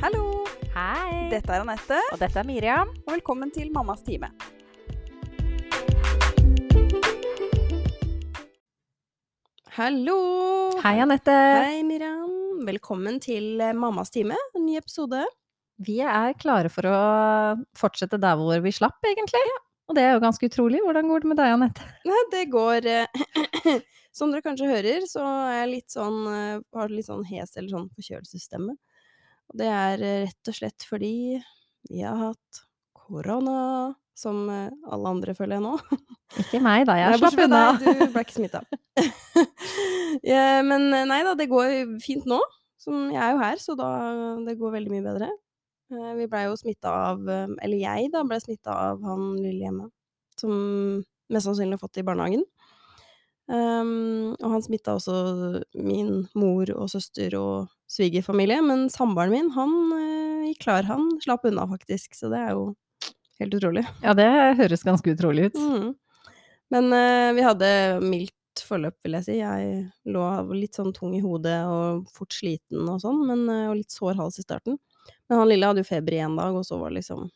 Hallo! Hei! Dette er Anette, Og dette er Miriam. og velkommen til Mammas time. Hallo! Hei, Anette. Hei, Miriam. Velkommen til eh, Mammas time, en ny episode. Vi er klare for å fortsette der hvor vi slapp, egentlig. Og det er jo ganske utrolig. Hvordan går det med deg, Anette? Nei, det går eh, Som dere kanskje hører, så er jeg litt sånn eh, Har litt sånn hes eller sånn forkjølelsesstemme. Og det er eh, rett og slett fordi vi har hatt korona, som eh, alle andre, føler jeg nå. Ikke meg, da. jeg Jeg slapp unna. Du ble ikke smitta. ja, men eh, nei da, det går fint nå. Som jeg er jo her, så da det går veldig mye bedre. Vi blei jo smitta av Eller jeg, da, blei smitta av han lille hjemme. Som mest sannsynlig har fått det i barnehagen. Um, og han smitta også min mor og søster og svigerfamilie. Men samboeren min, han uh, gikk klar. Han slapp unna, faktisk. Så det er jo helt utrolig. Ja, det høres ganske utrolig ut. Mm. Men uh, vi hadde mildt forløp, vil jeg si. Jeg lå litt sånn tung i hodet og fort sliten og sånn, men, uh, og litt sår hals i starten. Men han lille hadde jo feber i én dag, og så var liksom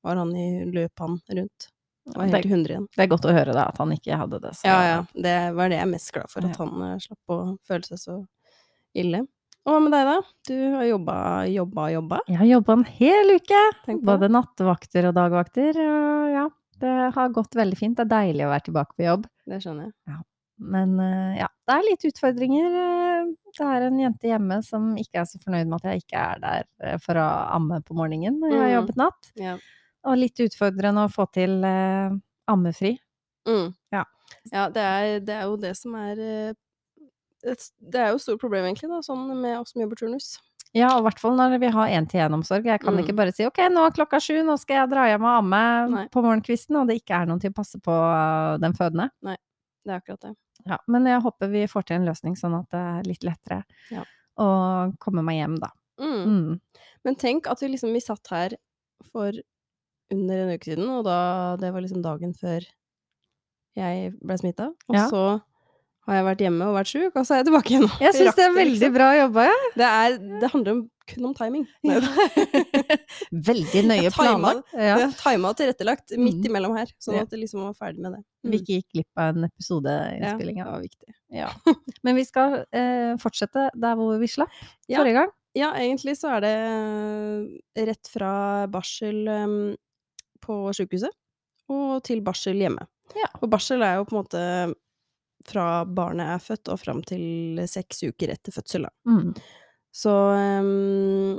var han i løp han rundt. Var helt Det- i hundre igjen. Det er godt å høre da, at han ikke hadde det. Så. Ja, ja. Det var det jeg er mest glad for, at Ja. han eh, slapp å føle seg så ille. Og hva med deg, da? Du har jobba, jobba, jobba. Jeg har jobba en hel uke. Både nattevakter og dagvakter. Og ja, det har gått veldig fint. Det er deilig å være tilbake på jobb. Det skjønner jeg. Men eh, ja, det er litt utfordringer. eh, Det er en jente hjemme som ikke er så fornøyd med at jeg ikke er der for å amme på morgenen når jeg har Mm. jobbet natt. Ja. Og litt utfordrende å få til eh, ammefri. Mm. Ja. Ja, det er, det er jo det som er eh, et, Det er jo et stort problem, egentlig, da, sånn med oss som jobber turnus. Ja, og i hvert fall når vi har én-til-én-omsorg. Jeg kan Mm. ikke bare si ok, nå er klokka sju, nå skal jeg dra hjem og amme Nei. på morgenkvisten, og det ikke er noen til å passe på eh, den fødende. Nei, Det er akkurat det. Ja, men jeg håper vi får til en løsning sånn at det er litt lettere Ja. å komme meg hjem, da. Mm. Mm. Men tenk at vi liksom vi satt her for under en uke siden, og da det var liksom dagen før jeg ble smitta. Og Ja. så har jeg vært hjemme og vært sjuk, og så er jeg tilbake igjen. Jeg syns det er veldig liksom. bra jobba, ja. Det, er, det handler om, kun om timing. Veldig nøye Jeg planlagt. Ja. Tima og tilrettelagt midt Mm. imellom her, sånn Ja. at det liksom var ferdig med det. Vi ikke gikk glipp av en episodeinnspilling. Ja, det var viktig. Ja. Men vi skal eh, fortsette der hvor vi slapp Ja. forrige gang. Ja, egentlig så er det eh, rett fra barsel em, på sykehuset og til barsel hjemme. Ja. Og barsel er jo på en måte fra barnet er født og fram til seks uker etter fødsel, da. Mm. Så um,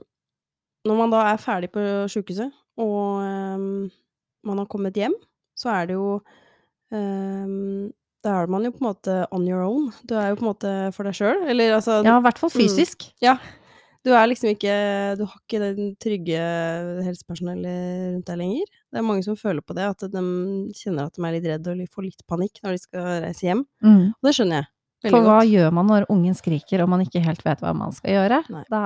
når man da er ferdig på sykehuset, og um, man har kommet hjem, så er det jo um, Da er man jo på en måte on your own. Du er jo på en måte for deg sjøl. Eller altså Ja, i hvert fall Mm. fysisk. Du er liksom ikke Du har ikke den trygge helsepersonellet rundt deg lenger. Det er mange som føler på det, at de kjenner at de er litt redde og får litt panikk når de skal reise hjem. Mm. Og det skjønner jeg veldig For hva godt. gjør man når ungen skriker og man ikke helt vet hva man skal gjøre? Nei. Da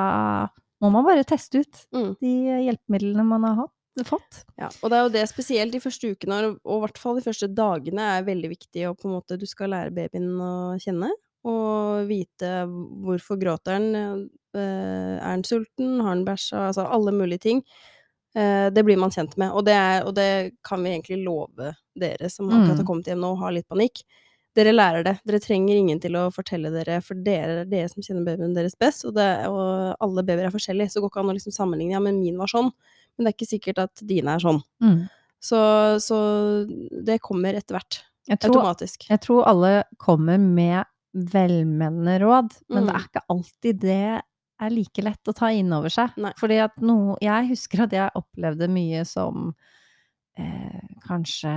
må man bare teste ut Mm. de hjelpemidlene man har hatt, fått. Ja, og det er jo det spesielt de første ukene, og i hvert fall de første dagene, er veldig viktig. Og på en måte du skal lære babyen å kjenne, og vite hvorfor gråter den, eh, er han sulten, har han bæsja, altså alle mulige ting. Eh, Det blir man kjent med, og det, er, og det kan vi egentlig love dere som akkurat har Mm. kommet hjem nå og har litt panikk. Dere lærer det. Dere trenger ingen til å fortelle dere, for dere er dere som kjenner babyen deres best, og, det, og alle babyer er forskjellige, så det går ikke an å liksom sammenligne. Ja, men min var sånn, men det er ikke sikkert at dine er sånn. Mm. Så, så det kommer etter hvert. Jeg, tror, Automatisk. jeg tror alle kommer med velmenende råd, men Mm. det er ikke alltid det er like lett å ta inn over seg. Nei. Fordi at noe Jeg husker at jeg opplevde mye som eh, kanskje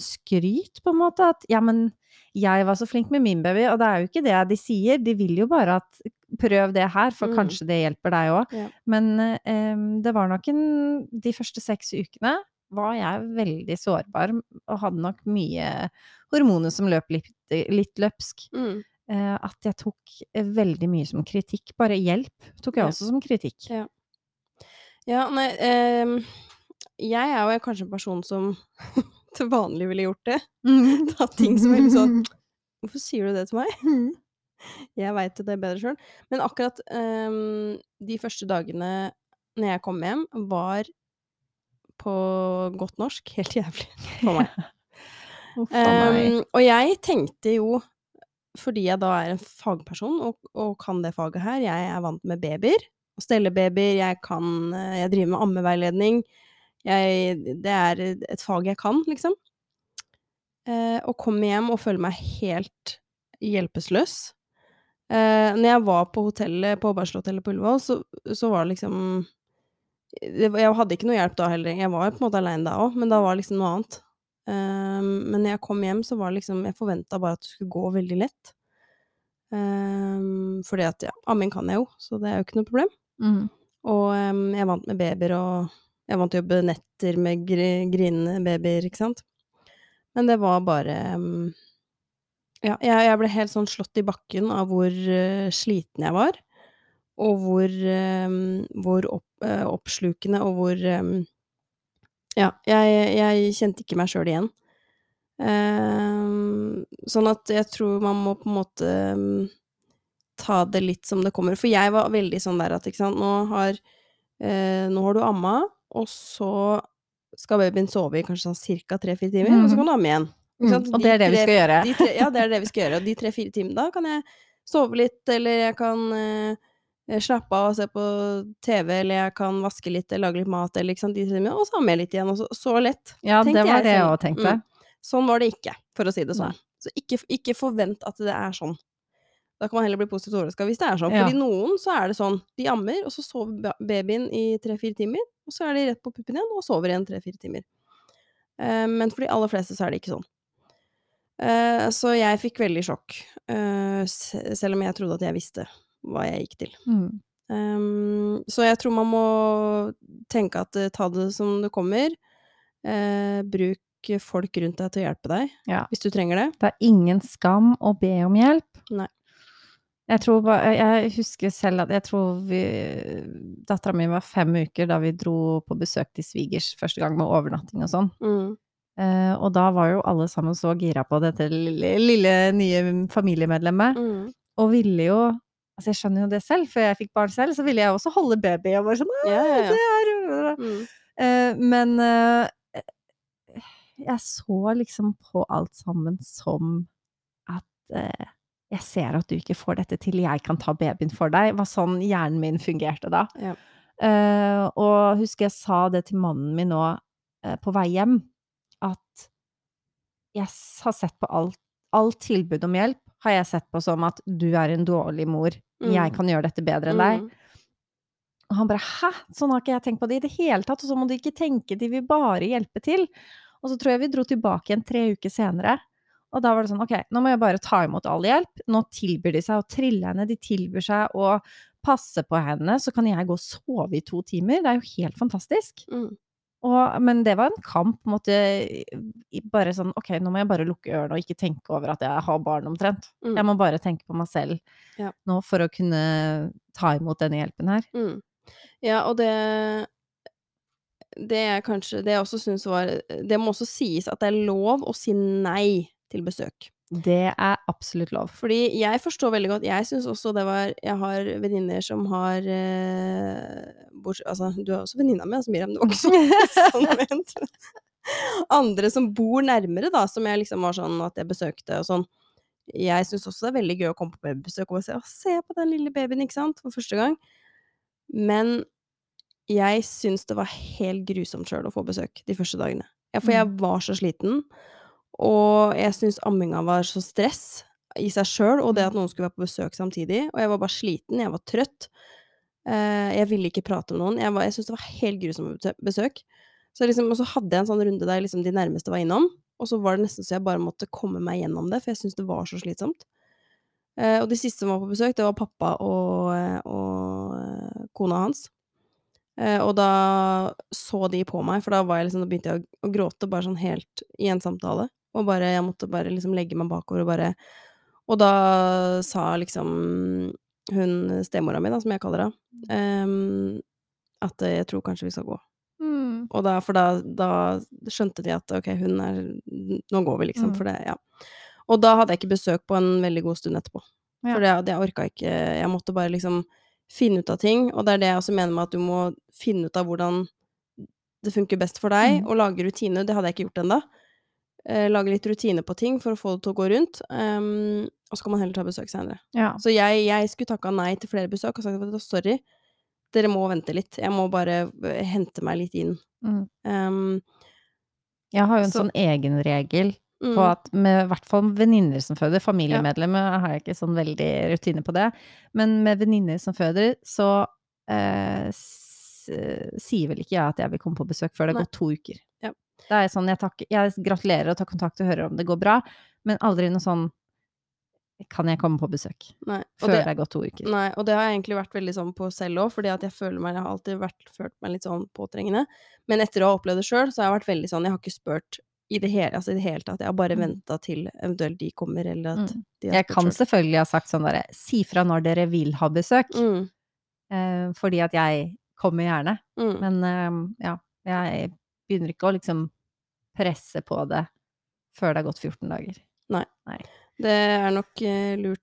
skryt, på en måte. At ja, men jeg var så flink med min baby, og det er jo ikke det de sier. De vil jo bare at prøv det her, for Mm. kanskje det hjelper deg òg. Ja. Men eh, det var nok en De første seks ukene var jeg veldig sårbar, og hadde nok mye hormoner som løp litt, litt løpsk. Mm. Eh, at jeg tok eh, veldig mye som kritikk. Bare hjelp tok jeg også som kritikk. Ja. Ja, nei eh, Jeg er jo kanskje en person som til vanlig ville gjort det. Mm. Ting som er litt sånn Hvorfor sier du det til meg? Jeg veit det bedre sjøl. Men akkurat um, de første dagene når jeg kom hjem, var på godt norsk helt jævlig for meg. Uff um, og jeg tenkte jo, fordi jeg da er en fagperson og, og kan det faget her, jeg er vant med babyer, å stelle babyer, jeg kan eh, Jeg driver med ammeveiledning. Jeg, det er et fag jeg kan, liksom. Eh, og komme hjem og føle meg helt hjelpeløs. Eh, når jeg var på hotellet, på Barselhotellet på Ullevål, så, så var det liksom det, Jeg hadde ikke noe hjelp da heller. Jeg var på en måte aleine da òg, men da var det liksom noe annet. Um, men når jeg kom hjem, så var det liksom Jeg forventa bare at det skulle gå veldig lett. Um, fordi at, ja, amming kan jeg jo, så det er jo ikke noe problem. Mm. Og um, jeg vant med babyer, og jeg vant til å jobbe netter med gr grinende babyer, ikke sant. Men det var bare um, Ja, jeg, jeg ble helt sånn slått i bakken av hvor uh, sliten jeg var. Og hvor, hvor opp, uh, oppslukende og hvor Ja, jeg, jeg kjente ikke meg sjøl igjen. Um, sånn at jeg tror man må på en måte um, ta det litt som det kommer. For jeg var veldig sånn der at, ikke sant, nå har, uh, nå har du amma, og så skal babyen sove i kanskje sånn ca. tre-fire timer, og så kan du amme igjen. Mm. Og det er det vi skal gjøre. De tre, ja, det er det vi skal gjøre. Og de tre-fire timene, da kan jeg sove litt, eller jeg kan eh, slappe av og se på TV, eller jeg kan vaske litt eller lage litt mat, eller ikke sant, de timene, og så med litt igjen. Og så, så lett. Ja, det var jeg det jeg òg tenkte. Mm. Sånn var det ikke, for å si det sånn. Nei. Så ikke, ikke forvent at det er sånn. Da kan man heller bli positivt overraska hvis det er sånn. Ja. Fordi noen så er det sånn, de ammer, og så sover babyen i tre-fire timer, og så er de rett på puppen igjen og sover igjen tre-fire timer. Uh, men for de aller fleste så er det ikke sånn. Uh, så jeg fikk veldig sjokk, uh, selv om jeg trodde at jeg visste hva jeg gikk til. Mm. Um, så jeg tror man må tenke at eh, ta det som det kommer. Uh, bruk folk rundt deg til å hjelpe deg, Ja. hvis du trenger det. Det er ingen skam å be om hjelp. Nei. Jeg tror Jeg husker selv at jeg tror vi Dattera mi var fem uker da vi dro på besøk til svigers første gang med overnatting og sånn. Mm. Uh, og da var jo alle sammen så gira på dette lille, lille nye familiemedlemmet. Mm. Og ville jo Altså, jeg skjønner jo det selv, før jeg fikk barn selv, så ville jeg også holde baby og bare sånn Ja, ja, ja. se her!» Mm. Uh, men uh, jeg så liksom på alt sammen som at uh, jeg ser at du ikke får dette til, jeg kan ta babyen for deg. var sånn hjernen min fungerte da. Ja. Og husker jeg sa det til mannen min nå på vei hjem, at jeg har sett på alt, alt tilbud om hjelp, har jeg sett på som at du er en dårlig mor, jeg Mm. kan gjøre dette bedre enn deg. Mm. Og han bare 'hæ, sånn har ikke jeg tenkt på det i det hele tatt', og så må du ikke tenke, de vil bare hjelpe til. Og så tror jeg vi dro tilbake igjen tre uker senere, og da var det sånn 'ok, nå må jeg bare ta imot all hjelp', nå tilbyr de seg å trille henne, de tilbyr seg å passe på henne, så kan jeg gå og sove i to timer, det er jo helt fantastisk. Mm. Og, men det var en kamp, måte, i- bare sånn 'ok, nå må jeg bare lukke ørene og ikke tenke over at jeg har barn omtrent'. Mm. Jeg må bare tenke på meg selv Ja. nå for å kunne ta imot denne hjelpen her. Mm. Ja, og det Det jeg kanskje Det jeg også syns var Det må også sies at det er lov å si nei til besøk. Det er absolutt lov. Fordi jeg forstår veldig godt Jeg syns også det var Jeg har venninner som har eh, bort, Altså, du er også venninna mi, altså, Miriam. Det var ikke sånn, ment. Andre som bor nærmere, da, som jeg liksom var sånn at jeg besøkte og sånn. Jeg syns også det er veldig gøy å komme på babybesøk og se, se på den lille babyen, ikke sant, for første gang. Men jeg syns det var helt grusomt sjøl å få besøk de første dagene. For jeg var så sliten, og jeg syns amminga var så stress i seg sjøl, og det at noen skulle være på besøk samtidig. Og jeg var bare sliten, jeg var trøtt. Eh, jeg ville ikke prate med noen. Jeg, var- jeg syntes det var helt grusomt besøk. Så liksom, og så hadde jeg en sånn runde der liksom de nærmeste var innom, og så var det nesten så jeg bare måtte komme meg gjennom det, for jeg syntes det var så slitsomt. Eh, og de siste som var på besøk, det var pappa og, og kona hans. Eh, og da så de på meg, for da var jeg liksom, da begynte jeg å gråte bare sånn helt i en samtale. Og bare, jeg måtte bare liksom legge meg bakover og bare Og da sa liksom hun stemora mi, da, som jeg kaller henne, um, at jeg tror kanskje vi skal gå. Mm. Og da, for da, da skjønte de at ok, hun er Nå går vi, liksom, Mm. for det, ja. Og da hadde jeg ikke besøk på en veldig god stund etterpå. Ja. For det, det orka ikke Jeg måtte bare liksom finne ut av ting, og det er det jeg også mener med at du må finne ut av hvordan det funker best for deg, mm. og lage rutiner. Det hadde jeg ikke gjort ennå. Eh, lage litt rutine på ting for å få det til å gå rundt. Um, og så kan man heller ta besøk senere. Ja. Så jeg, jeg skulle takka nei til flere besøk og sagt at sorry, dere må vente litt. Jeg må bare eh, hente meg litt inn. Mm. Um, Jeg har jo en Så- sånn egen regel mm, på at med i hvert fall venninner som føder, familiemedlemmer har jeg ikke sånn veldig rutine på det, men med venninner som føder, så eh, sier vel ikke jeg at jeg vil komme på besøk før det har gått to uker. Ja. Det er sånn, jeg, takker, jeg gratulerer og tar kontakt og hører om det går bra, men aldri noe sånn Kan jeg komme på besøk? nei. Før det, det er gått to uker. nei, og det har jeg egentlig vært veldig sånn på selv òg, fordi at jeg føler meg Jeg har alltid vært, følt meg litt sånn påtrengende. Men etter å ha opplevd det sjøl, så har jeg vært veldig sånn Jeg har ikke spurt i det hele, altså i det hele tatt. Jeg har bare Mm. venta til eventuelt de kommer, eller at Mm. de har Jeg kan selv. selvfølgelig ha sagt sånn derre Si fra når dere vil ha besøk, Mm, eh, fordi at jeg kommer gjerne. mm. Men eh, ja, jeg begynner ikke å liksom presse på det før det har gått 14 dager. Nei, Det er nok eh, lurt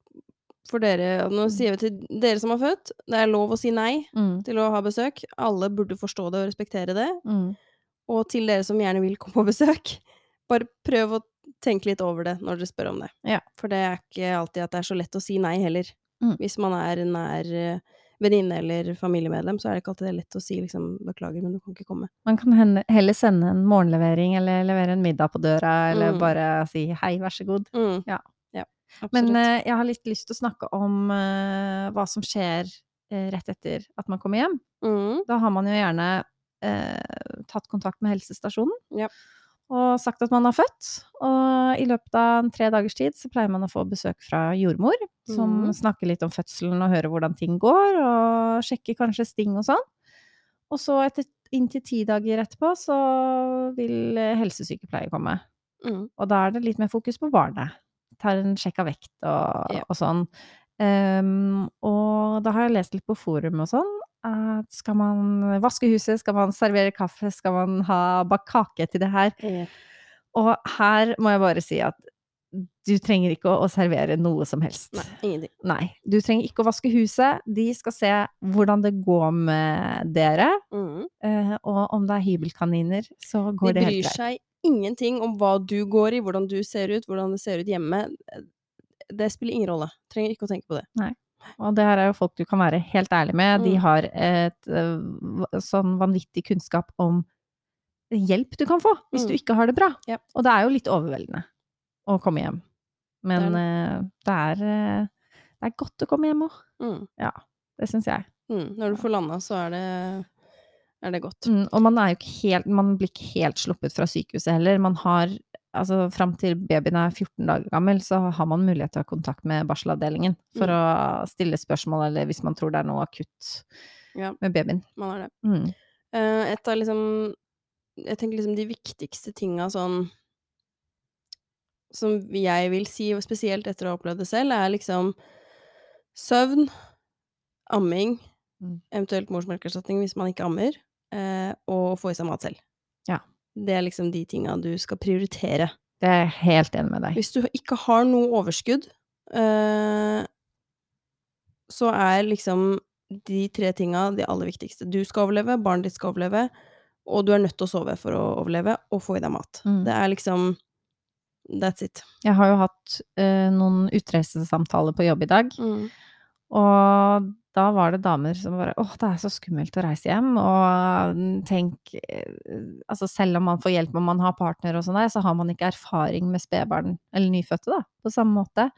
for dere Nå Mm. sier vi til dere som har født, det er lov å si nei Mm. til å ha besøk. Alle burde forstå det og respektere det. Mm. Og til dere som gjerne vil komme på besøk, bare prøv å tenke litt over det når dere spør om det. Ja. For det er ikke alltid at det er så lett å si nei heller. Mm. Hvis man er nær eh, venninne eller familiemedlem, så er det ikke alltid det er lett å si liksom 'beklager, men du kan ikke komme'. Man kan heller sende en morgenlevering eller levere en middag på døra, eller Mm. bare si hei, vær så god. Mm. Ja. ja. Men uh, jeg har litt lyst til å snakke om uh, hva som skjer uh, rett etter at man kommer hjem. mm. Da har man jo gjerne tatt kontakt med helsestasjonen Ja. Og sagt at man har født. Og i løpet av en tre dagers tid så pleier man å få besøk fra jordmor, som mm. snakker litt om fødselen og hører hvordan ting går, og sjekker kanskje sting og sånn. Og så etter inntil ti dager etterpå så vil eh, helsesykepleier komme. Mm. Og da er det litt mer fokus på barnet. Tar en sjekk av vekt og, Ja. og sånn. Um, og da har jeg lest litt på forum og sånn. At skal man vaske huset, skal man servere kaffe, skal man ha bakt kake til det her? Mm. Og her må jeg bare si at du trenger ikke å, å servere noe som helst. Nei, ingenting. Nei. Du trenger ikke å vaske huset. De skal se hvordan det går med dere. Mm. Uh, og om det er hybelkaniner, så De går det helt bryr seg ingenting om hva du går i, hvordan du ser ut, hvordan det ser ut hjemme. Det spiller ingen rolle. Trenger ikke å tenke på det. Og det her er jo folk du kan være helt ærlig med. De Mm. har et øh, sånn vanvittig kunnskap om hjelp du kan få hvis du Mm. ikke har det bra. Ja. Og det er jo litt overveldende å komme hjem. Men Det er, det er, øh, det er godt å komme hjem òg. Mm. Det syns jeg. Mm. Når du får landa, så er det, er det godt. Mm, og man er helt Man blir ikke helt sluppet fra sykehuset heller. Man har Altså fram til babyen er 14 dager gammel, så har man mulighet til å ha kontakt med barselavdelingen for Mm. å stille spørsmål, eller hvis man tror det er noe akutt Ja. med babyen. Man har det. Mm. Eh, et av liksom Jeg tenker liksom de viktigste tinga sånn Som jeg vil si, og spesielt etter å ha opplevd det selv, er liksom søvn, amming, Mm. eventuelt morsmelkerstatning hvis man ikke ammer, eh, og få i seg mat selv. Ja. Det er liksom de tinga du skal prioritere. Det er jeg helt enig med deg. Hvis du ikke har noe overskudd, eh, så er liksom de tre tinga de aller viktigste. Du skal overleve, barnet ditt skal overleve, og du er nødt til å sove for å overleve, og få i deg mat. Mm. Det er liksom That's it. Jeg har jo hatt eh, noen utreisesamtaler på jobb i dag, og da var det damer som bare åh, det er så skummelt å reise hjem, og mm, tenk eh, Altså selv om man får hjelp om man har partner og sånn der, så har man ikke erfaring med spedbarn, eller nyfødte, da, på samme måte.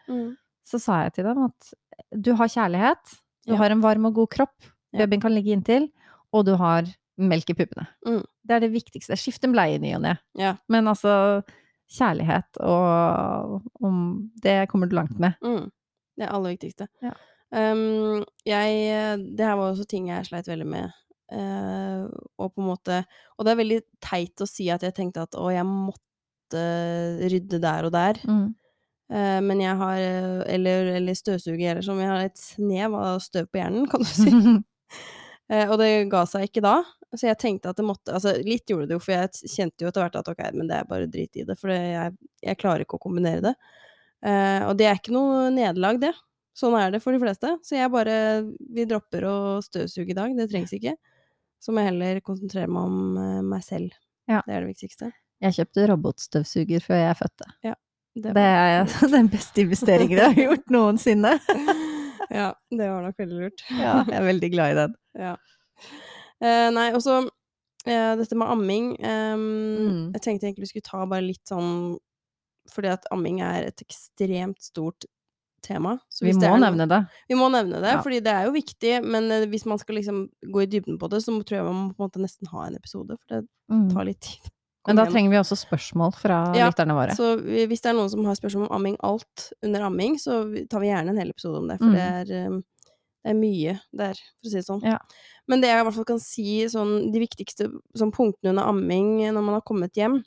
Så sa jeg til dem at du har kjærlighet, du Ja. har en varm og god kropp, babyen kan ligge inntil, og du har melk i puppene. Mm. Det er det viktigste. Skift en bleie i ny og ne. Ja. Men altså, kjærlighet og om Det kommer du langt med. Mm. Det er aller viktigste. Ja. Um, jeg Det her var også ting jeg sleit veldig med. Uh, og på en måte Og det er veldig teit å si at jeg tenkte at å, jeg måtte rydde der og der. Mm. Uh, men jeg har eh, Eller, eller støvsuge, eller som jeg har et snev av støv på hjernen, kan du si. uh, og det ga seg ikke da. Så jeg tenkte at det måtte Altså, litt gjorde det jo, for jeg kjente jo etter hvert at ok, men det er bare drit i det, for jeg, jeg klarer ikke å kombinere det. Og det er ikke noe nederlag, det. Sånn er det for de fleste. Så jeg bare Vi dropper å støvsuge i dag, det trengs ikke. Så må jeg heller konsentrere meg om eh, meg selv. Ja. Det er det viktigste. Jeg kjøpte robotstøvsuger før jeg fødte. Det Det er den beste investeringen jeg har gjort noensinne. ja, det var nok veldig lurt. Ja, jeg er veldig glad i den. Ja. Eh, nei, og så eh, dette med amming. ehm, Mm. Jeg tenkte egentlig vi skulle ta bare litt sånn Fordi at amming er et ekstremt stort tema. Så Vi må noe- nevne det. Vi må nevne det, Ja. fordi det er jo viktig. Men eh, hvis man skal liksom gå i dybden på det, så tror jeg man må på en måte nesten ha en episode. For det Mm. tar litt tid. Men da igjen. trenger vi også spørsmål fra Ja, lytterne våre. Så vi- hvis det er noen som har spørsmål om amming, alt under amming, så tar vi gjerne en hel episode om det. For Mm. det, er, eh, det er mye der, for å si det sånn. Ja. Men det jeg i hvert fall kan si, sånn, de viktigste sånn, punktene under amming når man har kommet hjem, eh,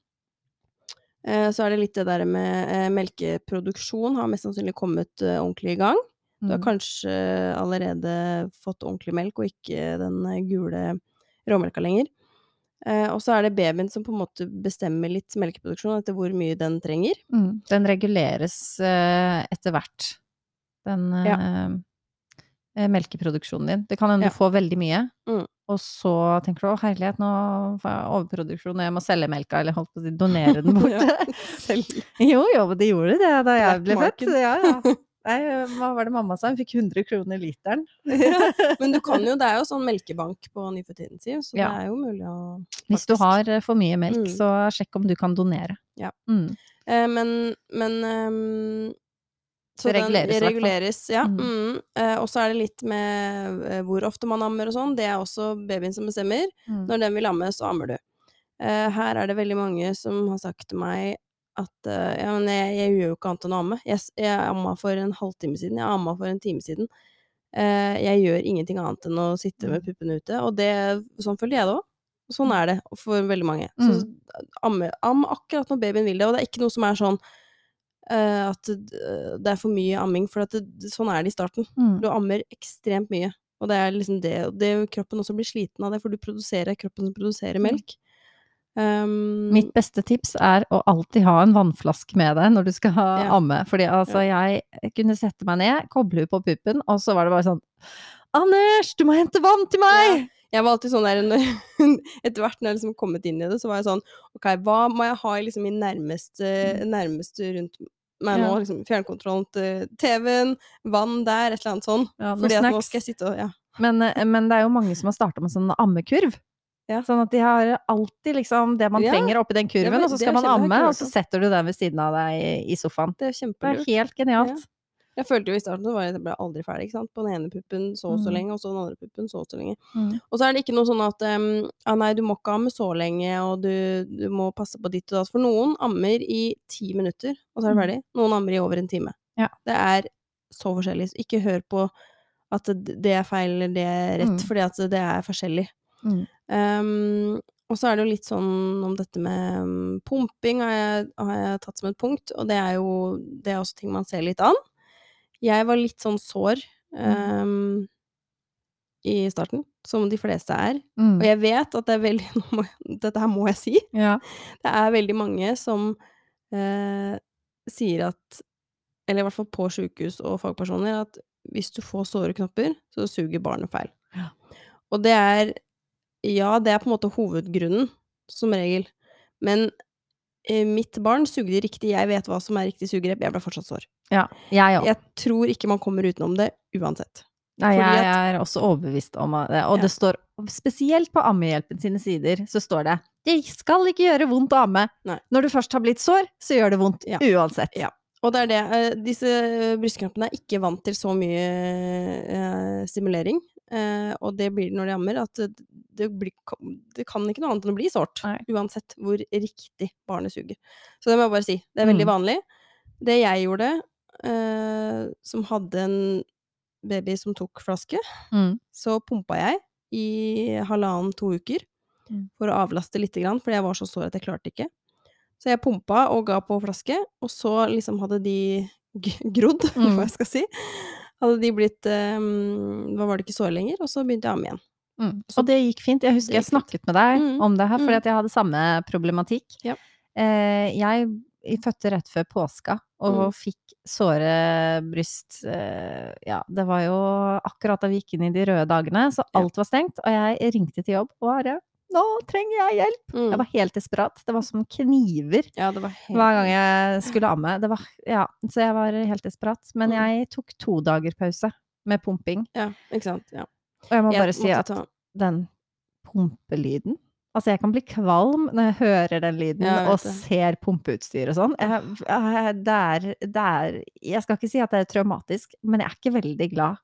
så er det litt det der med eh, melkeproduksjon har mest sannsynlig kommet eh, ordentlig i gang. Du har Mm. kanskje allerede fått ordentlig melk, og ikke den eh, gule råmelka lenger. Eh, og så er det babyen som på en måte bestemmer litt melkeproduksjon etter hvor mye den trenger. Mm. Den reguleres eh, etter hvert, den eh, eh, melkeproduksjonen din. Det kan hende Ja. får veldig mye, Mm. Og så tenker du 'å herlighet, nå får jeg overproduksjon, og jeg må selge melka', eller holdt på å si donere den bort. Jo, jo, men de gjorde det da jeg ble født. Ja, ja. Nei, hva var det mamma sa? Hun fikk 100 kroner literen. Ja, Men du kan jo, det er jo sånn melkebank på nyfødtintensiv, så det er jo mulig å Hvis du har eh, for mye melk, Mm. så sjekk om du kan donere. Ja. Mm. Eh, men men ehm, så Det reguleres den reguleres, ja. Mm. Mm. Eh, og så er det litt med eh, hvor ofte man ammer og sånn. Det er også babyen som bestemmer. Mm. Når den vil amme, så ammer du. Eh, her er det veldig mange som har sagt til meg at eh, ja, men jeg, jeg gjør jo ikke annet enn å amme. Jeg, jeg amma for en halvtime siden, jeg amma for en time siden. Eh, jeg gjør ingenting annet enn å sitte med Mm. puppene ute, og det, sånn føler jeg det òg. Sånn er det for veldig mange. Så Mm. amme, amme akkurat når babyen vil det, og det er ikke noe som er sånn eh, at det det er for mye amming, for at det, sånn er det i starten. Mm. Du ammer ekstremt mye. Og det er liksom det, det kroppen også blir sliten av det, for du produserer kroppen som produserer melk. Um, Mitt beste tips er å alltid ha en vannflaske med deg når du skal ha Ja. amme. Fordi altså, jeg kunne sette meg ned, koble på puppen, og så var det bare sånn Anders, du må hente vann til meg! Jeg var alltid sånn der Etter hvert når jeg liksom kommet inn i det, så var jeg sånn Ok, hva må jeg ha liksom i nærmeste, nærmeste rundt meg nå? Ja. Liksom fjernkontrollen til TV-en, vann der, et eller annet sånn. Ja, Fordi Fordi at nå skal jeg sitte og Ja. Men, eh, men det er jo mange som har starta med sånn ammekurv. Ja. Sånn at de har alltid liksom det man trenger oppi den kurven, men, og så skal man amme, og så setter du den ved siden av deg i, i sofaen. Det er Det er helt genialt. Jeg følte jo i starten at jeg, ble aldri ferdig, ikke sant. På den ene puppen så og så Mm. lenge, og så den andre puppen så og så lenge. Mm. Og så er det ikke noe sånn at um, ah, nei, du må ikke amme så lenge, og du, du må passe på ditt og datt. For noen ammer i ti minutter, og så er det Mm. ferdig. Noen ammer i over en time. Ja. Det er så forskjellig. Så ikke hør på at det det er feil eller det er rett, Mm. fordi at det er forskjellig. Mm. Um, og så er det jo litt sånn om dette med um, pumping har jeg, har jeg tatt som et punkt, og det er jo det er også ting man ser litt an. Jeg var litt sånn sår um, i starten, som de fleste er. Mm. Og jeg vet at det er veldig må Dette her må jeg si. Ja. Det er veldig mange som uh, sier at Eller i hvert fall på sjukehus og fagpersoner, at hvis du får såre knopper, så suger barnet feil. Ja. Og det er Ja, det er på en måte hovedgrunnen, som regel. Men eh, mitt barn sugde riktig, jeg vet hva som er riktig sugerep, jeg ble fortsatt sår. Ja. Jeg òg. Jeg tror ikke man kommer utenom det uansett. Nei, jeg, jeg er også overbevist om det. Og Ja. det står, spesielt på Ammehjelpen sine sider, så står det det skal ikke gjøre vondt å amme. Nei. Når du først har blitt sår, så gjør det vondt Ja. uansett. Ja. Og det er det. eh, Disse brystknappene er ikke vant til så mye eh, stimulering. Eh, og det blir det når de ammer, at det, blir, det kan ikke noe annet enn å bli sårt. Uansett hvor riktig barnet suger. Så det må jeg bare si. Det er veldig Mm. vanlig. Det jeg gjorde, eh, som hadde en baby som tok flaske, Mm. så pumpa jeg i halvannen-to uker Mm. for å avlaste lite grann, fordi jeg var så sår at jeg klarte ikke. Så jeg pumpa og ga på flaske, og så liksom hadde de grodd, Mm. hva jeg skal si. Hadde de blitt um, Hva var det ikke sår lenger? Og så begynte jeg å amme igjen. Mm. Og det gikk fint. Jeg husker jeg snakket med deg Mm. om det her, fordi Mm. at jeg hadde samme problematikk. Ja. Eh, jeg jeg fødte rett før påska, og Mm. fikk såre bryst eh, Ja, det var jo akkurat da vi gikk inn i de røde dagene, så alt var stengt, og jeg ringte til jobb og bare Nå trenger jeg hjelp! Mm. Jeg var helt desperat. Det var som kniver Ja, det var helt hver gang jeg skulle amme. Det var Ja, så jeg var helt desperat. Men Mm. jeg tok to dager pause med pumping, Ja, ikke sant. Ja. og jeg må Jeg bare si at ta- den pumpelyden Altså, jeg kan bli kvalm når jeg hører den lyden Ja, og det. ser pumpeutstyr og sånn. Jeg, jeg, det er Det er Jeg skal ikke si at det er traumatisk, men jeg er ikke veldig glad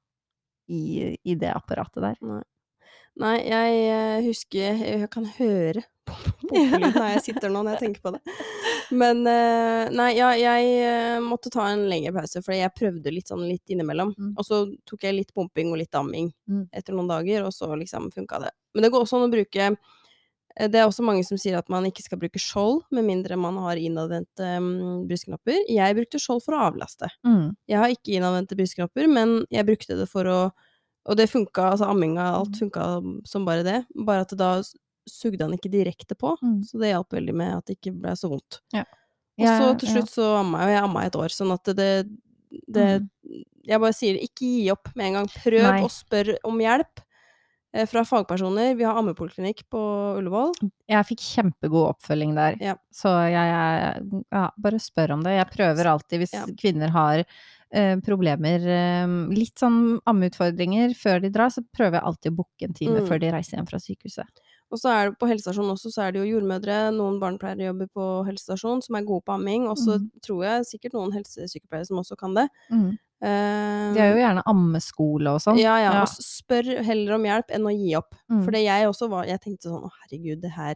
i, i det apparatet der. Nei, jeg eh, husker Jeg kan høre pumpelyden når jeg sitter nå, når jeg tenker på det. Men eh, nei, ja, jeg eh, måtte ta en lengre pause, for jeg prøvde litt sånn litt innimellom. Mm. Og så tok jeg litt pumping og litt damming Mm. etter noen dager, og så liksom funka det. Men det går også an å bruke det er også mange som sier at man ikke skal bruke skjold, med mindre man har innadvendte um, brystknopper. Jeg brukte skjold for å avlaste. Mm. Jeg har ikke innadvendte brystknopper, men jeg brukte det for å Og det funka, altså amminga, alt funka som bare det. Bare at da sugde han ikke direkte på, Mm. så det hjalp veldig med at det ikke ble så vondt. Ja. Og så til slutt så amma jeg, og jeg amma et år, sånn at det, det Mm. Jeg bare sier ikke gi opp med en gang. Prøv Nei. å spørre om hjelp eh, fra fagpersoner. Vi har ammepoliklinikk på Ullevål. Jeg fikk kjempegod oppfølging der. Ja. Så jeg, jeg ja, bare spør om det. Jeg prøver alltid, hvis Ja. kvinner har eh, problemer, eh, litt sånn ammeutfordringer før de drar, så prøver jeg alltid å booke en time Mm. før de reiser hjem fra sykehuset. Og så er det på helsestasjonen også, så er det jo jordmødre, noen barnepleiere jobber på helsestasjon som er gode på amming, og så Mm. tror jeg sikkert noen helsesykepleiere som også kan det. Mm. Eh, De har jo gjerne ammeskole og sånn. Ja, ja, og spør heller om hjelp enn å gi opp. Mm. For jeg også var Jeg tenkte sånn å herregud, det her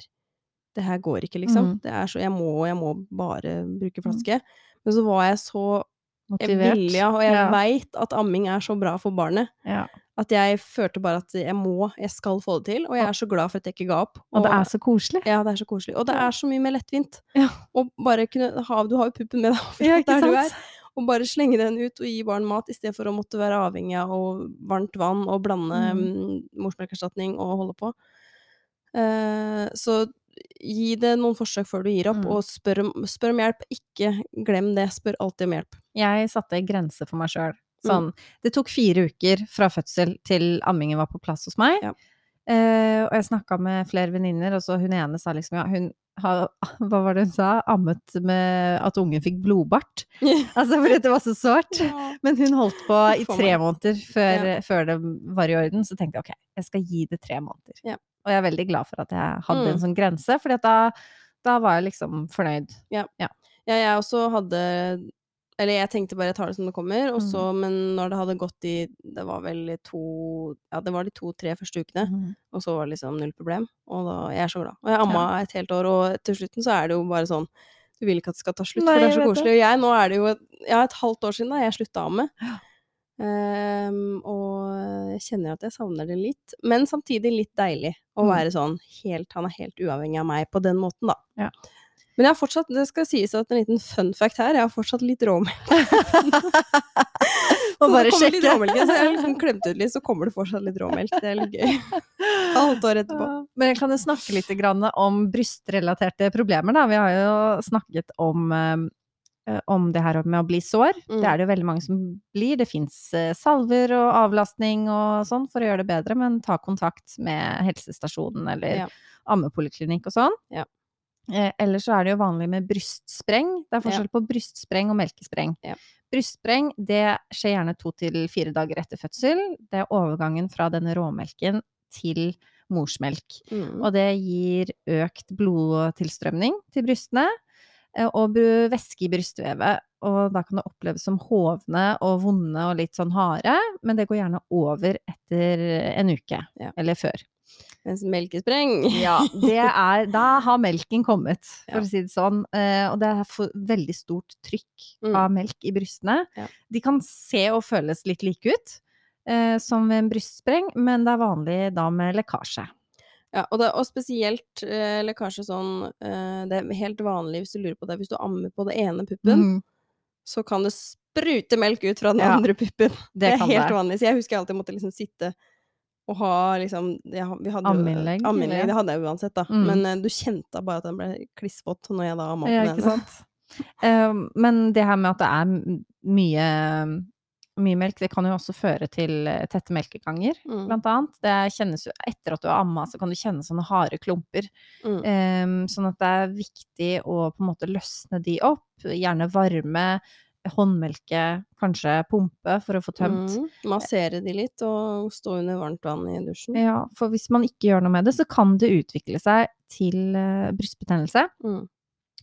det her går ikke, liksom. Mm. Det er så Jeg må, jeg må bare bruke flaske. Men så var jeg så Motivert. villig, ja, og jeg Ja. veit at amming er så bra for barnet. Ja. At jeg følte bare at jeg må, jeg skal få det til. Og jeg er så glad for at jeg ikke ga opp. Og det er så koselig. Ja, det er så koselig. Og det er så mye mer lettvint. Ja. Og bare kunne ha Du har jo puppen med deg Ja, ikke der du er. Og bare slenge den ut og gi barn mat, i stedet for å måtte være avhengig av varmt vann og blande Mm. mm. morsmelkerstatning og holde på. Uh, så gi det noen forsøk før du gir opp, Mm. og spør om, spør om hjelp. Ikke glem det. Spør alltid om hjelp. Jeg satte grenser for meg sjøl. Mm. Sånn, det tok fire uker fra fødsel til ammingen var på plass hos meg. Ja. Eh, og jeg snakka med flere venninner, og så hun ene sa liksom ja, hun har Hva var det hun sa? Ammet med at ungen fikk blodbart. Altså fordi det var så sårt. Ja. Men hun holdt på i tre måneder før, Ja. før det var i orden. Så tenkte jeg ok, jeg skal gi det tre måneder. Ja. Og jeg er veldig glad for at jeg hadde en Mm. sånn grense, for da, da var jeg liksom fornøyd. Ja, jeg også hadde Eller jeg tenkte bare jeg tar det som det kommer, og så, Mm. men når det hadde gått i Det var vel to Ja, det var de to-tre første ukene, mm. og så var det liksom null problem. Og da Jeg er så glad. Og jeg amma et helt år, og til slutten så er det jo bare sånn Du vil ikke at det skal ta slutt, Nei, for det er så koselig. Og jeg, nå er det jo et, ja, et halvt år siden da jeg slutta å amme. Um, og jeg kjenner at jeg savner det litt, men samtidig litt deilig å Mm. være sånn helt Han er helt uavhengig av meg på den måten, da. Ja. Men jeg har fortsatt, det skal sies at en liten fun fact her, jeg har fortsatt litt råmelk. Så bare det kommer litt sjekke. råmelk, så jeg har liksom klemt ut litt, så kommer det fortsatt litt råmelk. Det er litt gøy. Halvt år etterpå. Men jeg kan jo snakke litt grann om brystrelaterte problemer, da. Vi har jo snakket om, eh, om det her med å bli sår. Mm. Det er det jo veldig mange som blir. Det fins salver og avlastning og sånn for å gjøre det bedre, men ta kontakt med helsestasjonen eller Ja. ammepoliklinikk og sånn. Ja. Eh, ellers så er det jo vanlig med brystspreng. Det er forskjell på brystspreng og melkespreng. Ja. Brystspreng det skjer gjerne to til fire dager etter fødsel. Det er overgangen fra denne råmelken til morsmelk. Mm. Og det gir økt blodtilstrømning til brystene eh, og væske i brystvevet. Og da kan det oppleves som hovne og vonde og litt sånn harde, men det går gjerne over etter en uke. Ja. Eller før. Mens melkespreng Ja, det er Da har melken kommet, for Ja. å si det sånn. Eh, og det er veldig stort trykk Mm. av melk i brystene. Ja. De kan se og føles litt like ut eh, som ved en brystspreng, men det er vanlig da med lekkasje. Ja, og, det, og spesielt eh, lekkasje sånn eh, Det er helt vanlig hvis du lurer på det, hvis du ammer på det ene puppen, mm. så kan det sprute melk ut fra den Ja, andre puppen. Det, er helt det. vanlig. Så jeg husker jeg alltid måtte liksom sitte og ha liksom ja, jo- Ammeinnlegg, Ammeinnlegg, det hadde jeg uansett, da. Mm. Men uh, du kjente bare at den ble klissvåt når jeg da amma Ja, den ikke sant? uh, men det her med at det er mye, mye melk, det kan jo også føre til eh, tette melkeganger, Mm. blant annet. Det kjennes jo, etter at du har amma, så kan du kjenne sånne harde klumper. Mm. Um, sånn at det er viktig å på en måte løsne de opp. Gjerne varme, håndmelke, kanskje pumpe for å få tømt. Mm. Massere de litt, og stå under varmt vann i dusjen. Ja, for hvis man ikke gjør noe med det, så kan det utvikle seg til eh, brystbetennelse. Mm.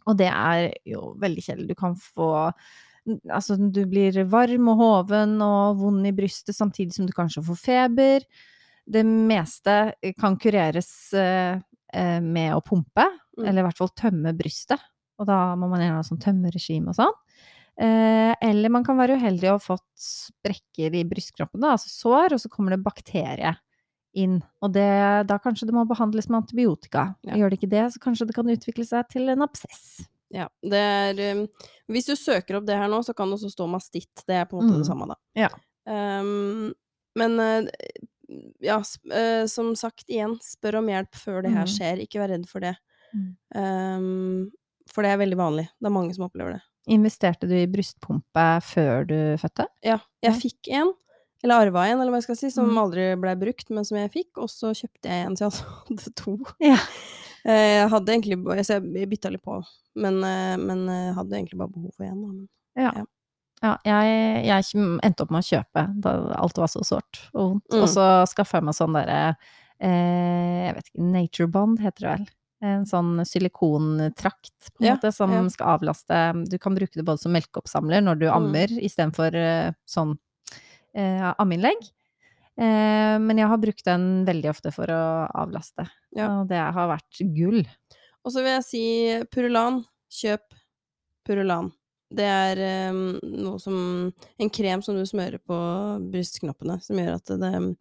Og det er jo veldig kjedelig. Du kan få Altså, du blir varm og hoven og vond i brystet samtidig som du kanskje får feber. Det meste kan kureres eh, eh, med å pumpe, Mm. eller i hvert fall tømme brystet. Og da må man gjerne ha sånn tømmeregime og sånn. Eh, eller man kan være uheldig og ha fått sprekker i brystkroppen, altså sår, og så kommer det bakterie inn. Og det, da kanskje det må behandles med antibiotika. Ja. Gjør det ikke det, så kanskje det kan utvikle seg til en absess. Ja, det er um, Hvis du søker opp det her nå, så kan det også stå mastitt. Det er på en måte Mm. det samme, da. Ja. Um, men uh, ja, uh, som sagt igjen, spør om hjelp før det her Mm. skjer. Ikke vær redd for det. Mm. Um, for det er veldig vanlig. Det er mange som opplever det. Investerte du i brystpumpe før du fødte? Ja, jeg fikk en, eller arva en, eller hva jeg skal si, som Mm. aldri ble brukt, men som jeg fikk, og så kjøpte jeg en, så jeg hadde to. Ja. Eh, Jeg hadde egentlig Så jeg bytta litt på, men, eh, men jeg hadde egentlig bare behov for én, Ja. Ja. Ja, jeg, jeg endte opp med å kjøpe da alt var så sårt og vondt. Mm. Og så skaffa jeg meg sånn derre eh, Jeg vet ikke, Nature Bond heter det vel. En sånn silikontrakt, på en Ja, måte, som ja. skal avlaste Du kan bruke det både som melkeoppsamler når du Mm. ammer, istedenfor eh, sånn eh, ammeinnlegg. Eh, men jeg har brukt den veldig ofte for å avlaste, Ja. og det har vært gull. Og så vil jeg si Purulan. Kjøp Purulan. Det er um, noe som En krem som du smører på brystknappene, som gjør at det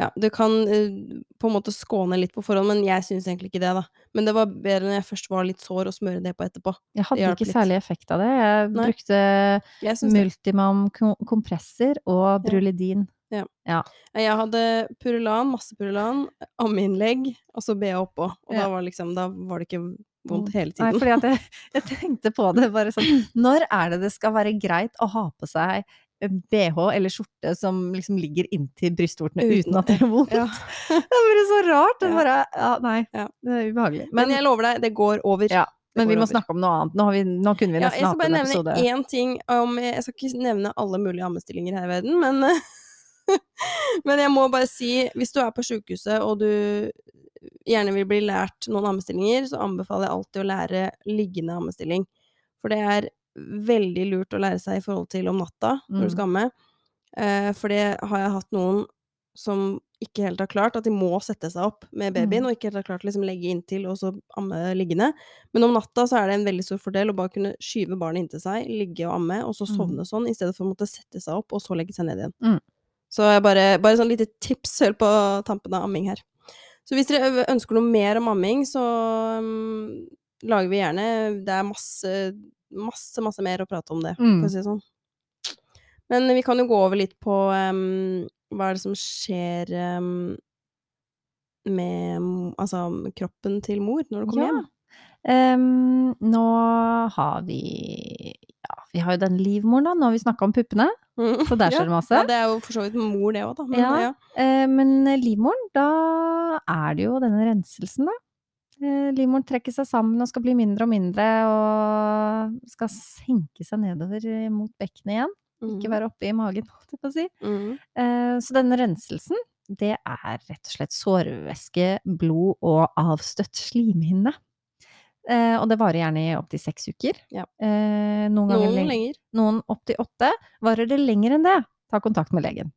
Ja, du kan eh, på en måte skåne litt på forhånd, men jeg syns egentlig ikke det, da. Men det var bedre når jeg først var litt sår, å smøre det på etterpå. Jeg hadde ikke litt. særlig effekt av det. Jeg Nei. brukte. Multimam kom- kompresser og Ja. Brulidin. Jeg hadde Purulan, masse Purulan, ammeinnlegg, og så BH oppå. Og Ja. da var liksom Da var det ikke vondt hele tiden. Nei, fordi jeg, jeg tenkte på det bare sånn Når er det det skal være greit å ha på seg BH eller skjorte som liksom ligger inntil brystvortene uten, at det gjør vondt? Ja. Det er bare så rart. Det er bare Ja, nei. Ja. Det er ubehagelig. Men Men, jeg lover deg, det går over. ja, men vi må snakke om noe annet. Nå, har vi, nå kunne vi Ja, episode. jeg skal bare nevne én ting om Jeg skal ikke nevne alle mulige ammestillinger her i verden, men Men jeg må bare si, hvis du er på sjukehuset og du gjerne vil bli lært noen ammestillinger, så anbefaler jeg alltid å lære liggende ammestilling. For det er veldig lurt å lære seg i forhold til om natta når Mm. du skal amme. Eh, for det har jeg hatt noen som ikke helt har klart, at de må sette seg opp med babyen, Mm. og ikke helt har klart å liksom legge inntil og så amme liggende. Men om natta så er det en veldig stor fordel å bare kunne skyve barnet inntil seg, ligge og amme, og så Mm. sovne sånn, i stedet for å måtte sette seg opp og så legge seg ned igjen. Mm. Så jeg bare, bare sånn lite tips hør på tampen av amming her. Så hvis dere ønsker noe mer om amming, så um, lager vi gjerne Det er masse, masse, masse mer å prate om det, Mm. for å si det sånn. Men vi kan jo gå over litt på um, hva er det som skjer um, med altså, kroppen til mor når du kommer Ja. hjem. Um, nå har vi Ja, vi har jo den livmoren, da. Nå har vi snakka om puppene, så der skjer det masse. Ja, det er jo for så vidt mor, det òg, da. Men, Ja. ja. Eh, men livmoren, da er det jo denne renselsen, da. Eh, livmoren trekker seg sammen og skal bli mindre og mindre, og skal senke seg nedover eh, mot bekkenet igjen. Ikke Mhm. være oppe i magen, holdt jeg på å si. Mm. Eh, så denne renselsen, det er rett og slett sårvæske, blod og avstøtt slimhinne. Eh, og det varer gjerne i opptil seks uker. Ja. Eh, noen Noen lenger. lenger. noen opptil åtte. Varer det lenger enn det, ta kontakt med legen.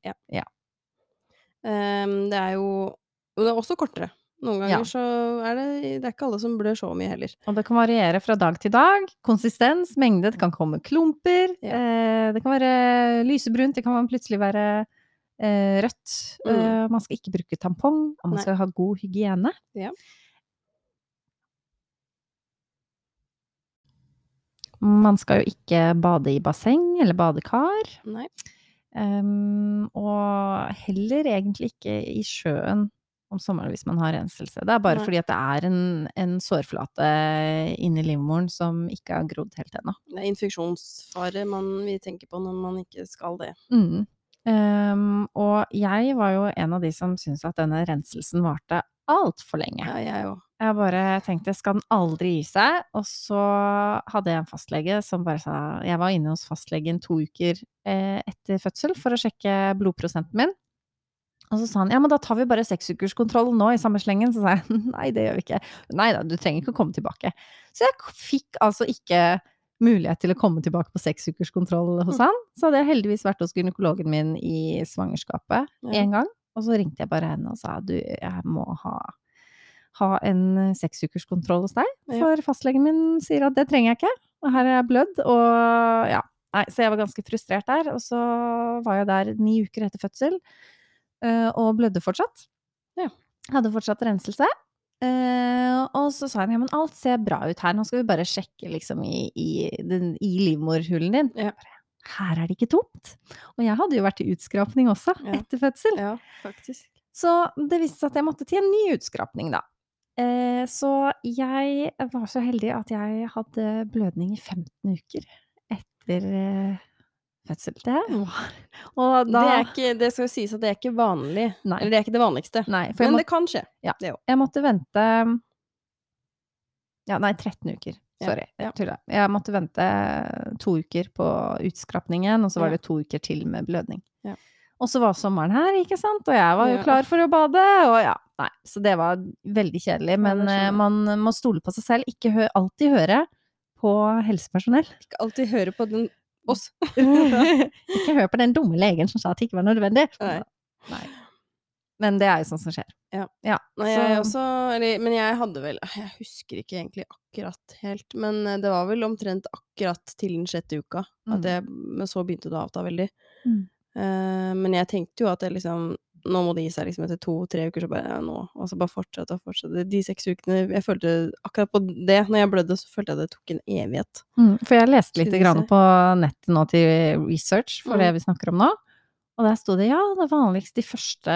Ehm, det er jo Og det er også kortere. Noen ganger Ja. så er det Det er ikke alle som blør så mye heller. Og det kan variere fra dag til dag. Konsistens, mengde, det kan komme klumper. Ja. Eh, det kan være lysebrunt, det kan plutselig være eh, rødt. Mm. Eh, man skal ikke bruke tampong, og man Nei. skal ha god hygiene. Ja. Man skal jo ikke bade i basseng eller badekar. Nei. Um, og heller egentlig ikke i sjøen om sommeren hvis man har renselse. Det er bare Nei. fordi at det er en, en sårflate inni livmoren som ikke har grodd helt ennå. Det er infeksjonsfare man vi tenker på når man ikke skal det. Mm. Um, og jeg var jo en av de som syntes at denne renselsen varte altfor lenge. Ja, jeg òg. Jeg bare tenkte, skal den aldri gi seg? Og så hadde jeg en fastlege som bare sa Jeg var inne hos fastlegen to uker eh, etter fødsel for å sjekke blodprosenten min. Og så sa han ja, men da tar vi bare seksukerskontrollen nå i samme slengen. Så sa jeg nei, det gjør vi ikke. Nei da, du trenger ikke å komme tilbake. Så jeg fikk altså ikke mulighet til å komme tilbake på seksukerskontroll hos Mm. han. Så hadde jeg heldigvis vært hos gynekologen min i svangerskapet Ja. en gang. Og så ringte jeg bare henne og sa du, jeg må ha, ha en seksukerskontroll hos deg. Ja. For fastlegen min sier at det trenger jeg ikke. Og her er jeg blødd, og ja. Nei, så jeg var ganske frustrert der. Og så var jeg der ni uker etter fødsel, og blødde fortsatt. Ja. Hadde fortsatt renselse. Uh, og så sa han ja, men alt ser bra ut her, nå skal vi bare sjekke liksom i, i, den, i livmorhulen din. Ja. Bare, Her er det ikke tomt. Og jeg hadde jo vært i utskrapning også, Ja. etter fødsel. Ja, faktisk. Så det viste seg at jeg måtte til en ny utskrapning, da. Uh, så jeg var så heldig at jeg hadde blødning i 15 uker etter eh, fødsel. Det Og da Det, ikke, det skal jo sies at det er ikke vanlig. Nei. Eller det er ikke det vanligste. Nei, Men må, det kan skje. Ja. Det jeg måtte vente Ja, nei, 13 uker. Sorry, ja. ja. Jeg måtte vente to uker på utskrapningen, og så var det to uker til med blødning. Ja. Og så var sommeren her, ikke sant, og jeg var jo klar for å bade, og ja, nei, så det var veldig kjedelig. Men eh, man må stole på seg selv, ikke hø alltid høre på helsepersonell. Ikke alltid høre på den oss. ikke hør på den dumme legen som sa at det ikke var nødvendig. Nei. Nei. Men det er jo sånt som skjer. Ja. ja Nei, så- jeg også eller, Men jeg hadde vel Jeg husker ikke egentlig akkurat helt, men eh, det var vel omtrent akkurat til den sjette uka. Mm. Jeg, men så begynte det å avta veldig. Mm. Uh, men jeg tenkte jo at det liksom Nå må det gi seg liksom etter to-tre uker, så bare ja, nå. Og så bare fortsette og fortsette. De seks ukene Jeg følte akkurat på det, når jeg blødde, så følte jeg det tok en evighet. Mm, for jeg leste litt grann på nettet nå til research for Mm. det vi snakker om nå. Og der sto det ja, det er vanligst de første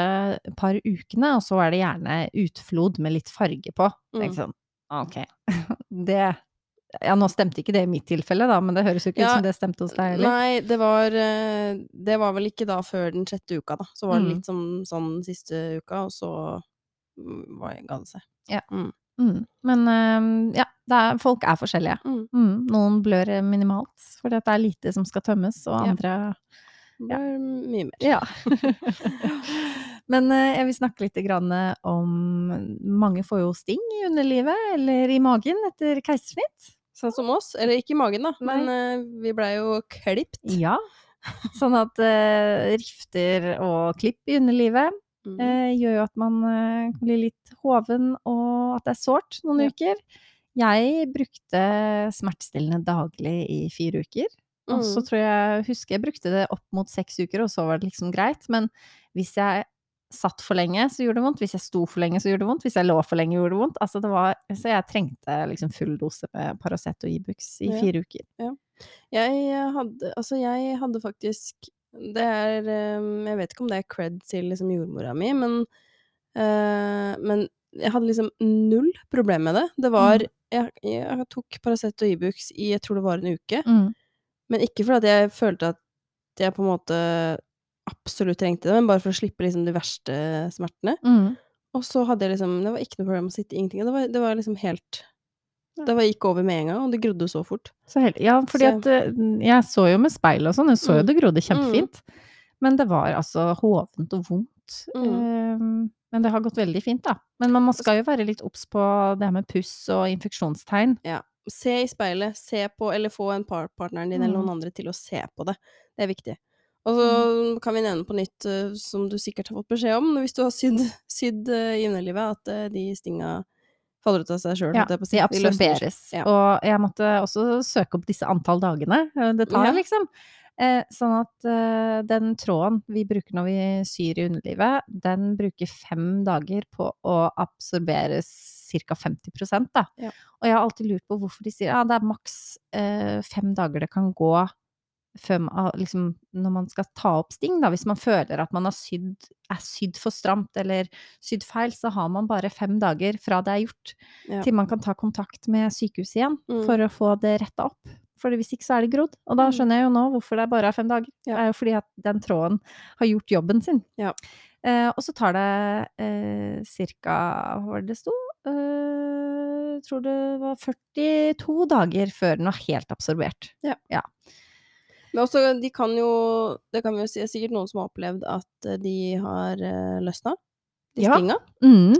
par ukene, og så er det gjerne utflod med litt farge på. Mm. Sånn, ok, det Ja, nå stemte ikke det i mitt tilfelle, da, men det høres jo ikke ut som det stemte hos deg heller. Nei, det var eh, Det var vel ikke da før den sjette uka, da. Så var det Mm. litt som sånn siste uka, og så var var ga det seg. Mm. Men eh, ja, er, folk er forskjellige. Mm. Mm. Noen blør minimalt fordi at det er lite som skal tømmes, og Ja. andre var mye mer. Ja. Men eh, jeg vil snakke litt grann om Mange får jo sting i underlivet eller i magen etter keisersnitt. Sånn som oss. Eller ikke i magen, da, men uh, vi blei jo klipt. Ja. Sånn at uh, rifter og klipp i underlivet Mm. eh, gjør jo at man eh, kan bli litt hoven, og at det er sårt noen Ja. uker. Jeg brukte smertestillende daglig i fire uker. Og så Mm. tror jeg, husker jeg brukte det opp mot seks uker, og så var det liksom greit. Men hvis jeg satt for lenge, så gjorde det vondt. Hvis jeg sto for lenge, så gjorde det vondt. Hvis jeg lå for lenge, gjorde det vondt. Altså det var, så jeg trengte liksom full dose med Paracet og Ibux i Ja. fire uker. Jeg hadde Altså, jeg hadde faktisk Det er eh, Jeg vet ikke om det er cred til liksom jordmora mi, men eh, Men jeg hadde liksom null problem med det. Det var Mm. jeg, jeg tok Paracet og Ibux i jeg tror det var en uke. Mm. Men ikke fordi jeg følte at jeg på en måte absolutt trengte det, men bare for å slippe liksom de verste smertene. Mm. Og så hadde jeg liksom Det var ikke noe problem å sitte, ingenting. Det var, det var liksom helt Det var gikk over med en gang, og det grodde så fort. Så helt, Ja, fordi Så- at eh, jeg så jo med speil og sånn, jeg så jo Mm. det grodde kjempefint. Men det var altså hovent og vondt. Mm. Eh, men det har gått veldig fint, da. Men man skal jo være litt obs på det her med puss og infeksjonstegn. Se i speilet, se på, eller få en par partneren din eller Mm. noen andre til å se på det. Det er viktig. Og så kan vi nevne på nytt, eh, som du sikkert har fått beskjed om, hvis du har sydd, sydd eh, i underlivet, at eh, de stinga faller ut av seg sjøl. Ja, de absorberes. Ja. Og jeg måtte også søke opp disse antall dagene det tar, Ja. liksom. Eh, sånn at den tråden vi bruker når vi syr i underlivet, den bruker fem dager på å absorberes ca. 50 da. Ja. Og jeg har alltid lurt på hvorfor de sier ja, det er maks eh, fem dager det kan gå man, liksom, når man skal ta opp sting, da, hvis man føler at man har sydd, er sydd for stramt eller sydd feil, så har man bare fem dager fra det er gjort, Ja. til man kan ta kontakt med sykehuset igjen Mm. for å få det retta opp. For hvis ikke så er det grodd. Og da Mm. skjønner jeg jo nå hvorfor det bare er fem dager. Ja. Det er jo fordi at den tråden har gjort jobben sin. Ja. Eh, og så tar det eh, ca. Hva var det det sto? Eh, tror det var 42 dager før den var helt absorbert. Men også, de kan jo Det kan vi jo si, er sikkert noen som har opplevd at eh, de har uh, løsna, de Ja. stinga. Mm.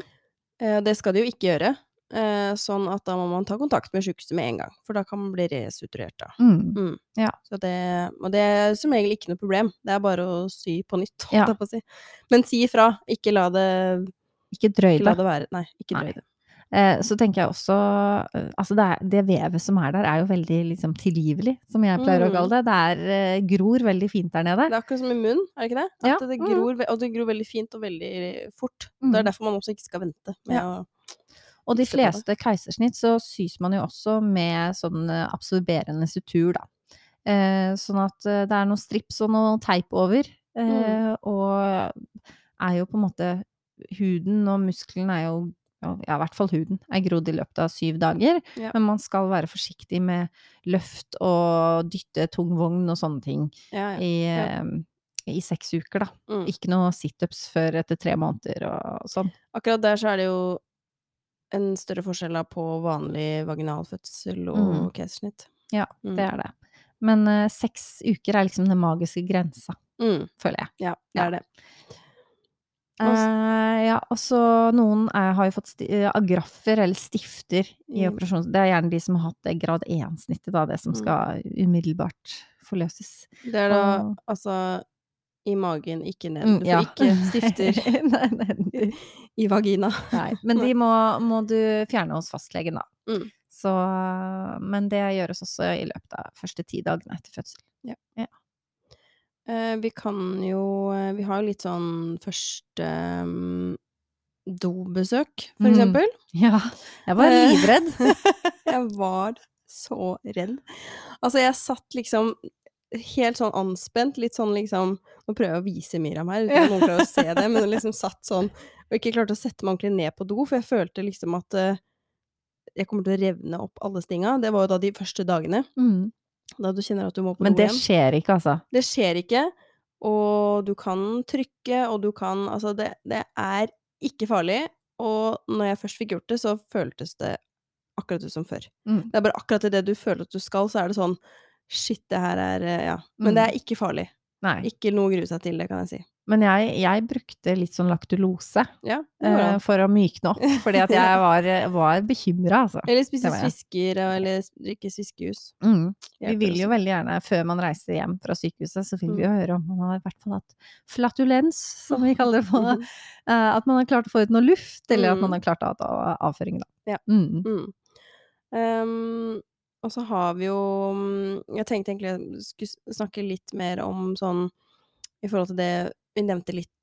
Eh, det skal de jo ikke gjøre. Eh, sånn at da må man ta kontakt med sykehuset med en gang, for da kan man bli resuturert, da. Mm. Mm. Ja. Så det, og det er som regel ikke noe problem. Det er bare å sy på nytt, holdt Ja. på å si. Men si ifra. Ikke la det, Ikke drøy ikke la det. være. Nei, ikke drøy det. Eh, så tenker jeg også eh, Altså, det, er, det vevet som er der, er jo veldig liksom tilgivelig, som jeg pleier å Mm. kalle det. Det er, eh, gror veldig fint der nede. Det er akkurat som i munnen, er det ikke det? At Ja. det Mm. gror, og det gror veldig fint og veldig fort. Det Mm. er derfor man også ikke skal vente med Ja. å Og de det. fleste keisersnitt så sys man jo også med sånn absorberende sutur, da. Eh, sånn at det er noe strips og noe teip over. Eh, Mm. Og er jo på en måte Huden og muskelen er jo ja, i hvert fall huden er grodd i løpet av syv dager. Ja. Men man skal være forsiktig med løft og dytte tung vogn og sånne ting Ja, ja. i, eh, i seks uker, da. Mm. Ikke noe situps før etter tre måneder og sånn. Akkurat der så er det jo en større forskjell da på vanlig vaginalfødsel og Mm. keisersnitt. Ja, Mm. det er det. Men uh, seks uker er liksom den magiske grensa, Mm. føler jeg. Ja, det er det. Eh, ja, og så noen er, har jo fått eh, agraffer eller stifter i Mm. operasjon. Det er gjerne de som har hatt det grad 1-snittet, da, det som Mm. skal umiddelbart forløses. Det er da Og- altså i magen, ikke ned. Mm, Du får ja. ikke stifter nei, nei, i vagina. nei, men de må, må du fjerne hos fastlegen, da. Mm. Så, men det gjøres også i løpet av første ti dagene etter fødsel. Eh, vi kan jo eh, Vi har jo litt sånn første um, dobesøk, for Mm. eksempel. Ja, jeg var Eh, livredd. jeg var så redd. Altså, jeg satt liksom helt sånn anspent, litt sånn liksom Nå prøver jeg å vise Miriam her, uten at noen klarer å se det, men liksom satt sånn og ikke klarte å sette meg ordentlig ned på do, for jeg følte liksom at uh, jeg kommer til å revne opp alle stinga. Det var jo da de første dagene, Mm. Da du kjenner at du må på Men det skjer ikke, altså. Det skjer ikke, og du kan trykke, og du kan Altså, det, det er ikke farlig, og når jeg først fikk gjort det, så føltes det akkurat ut som før. Mm. Det er bare akkurat idet du føler at du skal, så er det sånn Shit, det her er eh, Ja. Men Mm. det er ikke farlig. Nei. Ikke noe å grue seg til, det kan jeg si. Men jeg, jeg brukte litt sånn laktulose Ja, det eh, for å mykne opp, fordi at jeg var, var bekymra, altså. Eller spise det svisker, eller drikke sviskejus. Mm. Vi vil jo veldig gjerne, før man reiser hjem fra sykehuset, så vil vi Mm. jo høre om man har i hvert fall hatt flatulens, som vi kaller det på Mhm. eh, At man har klart å få ut noe luft, eller at man Mm. har klart å ha avføring, da. Ja. Mm. Mm. Um, og så har vi jo mm, Jeg tenkte egentlig jeg skulle snakke litt mer om sånn I forhold til det vi nevnte litt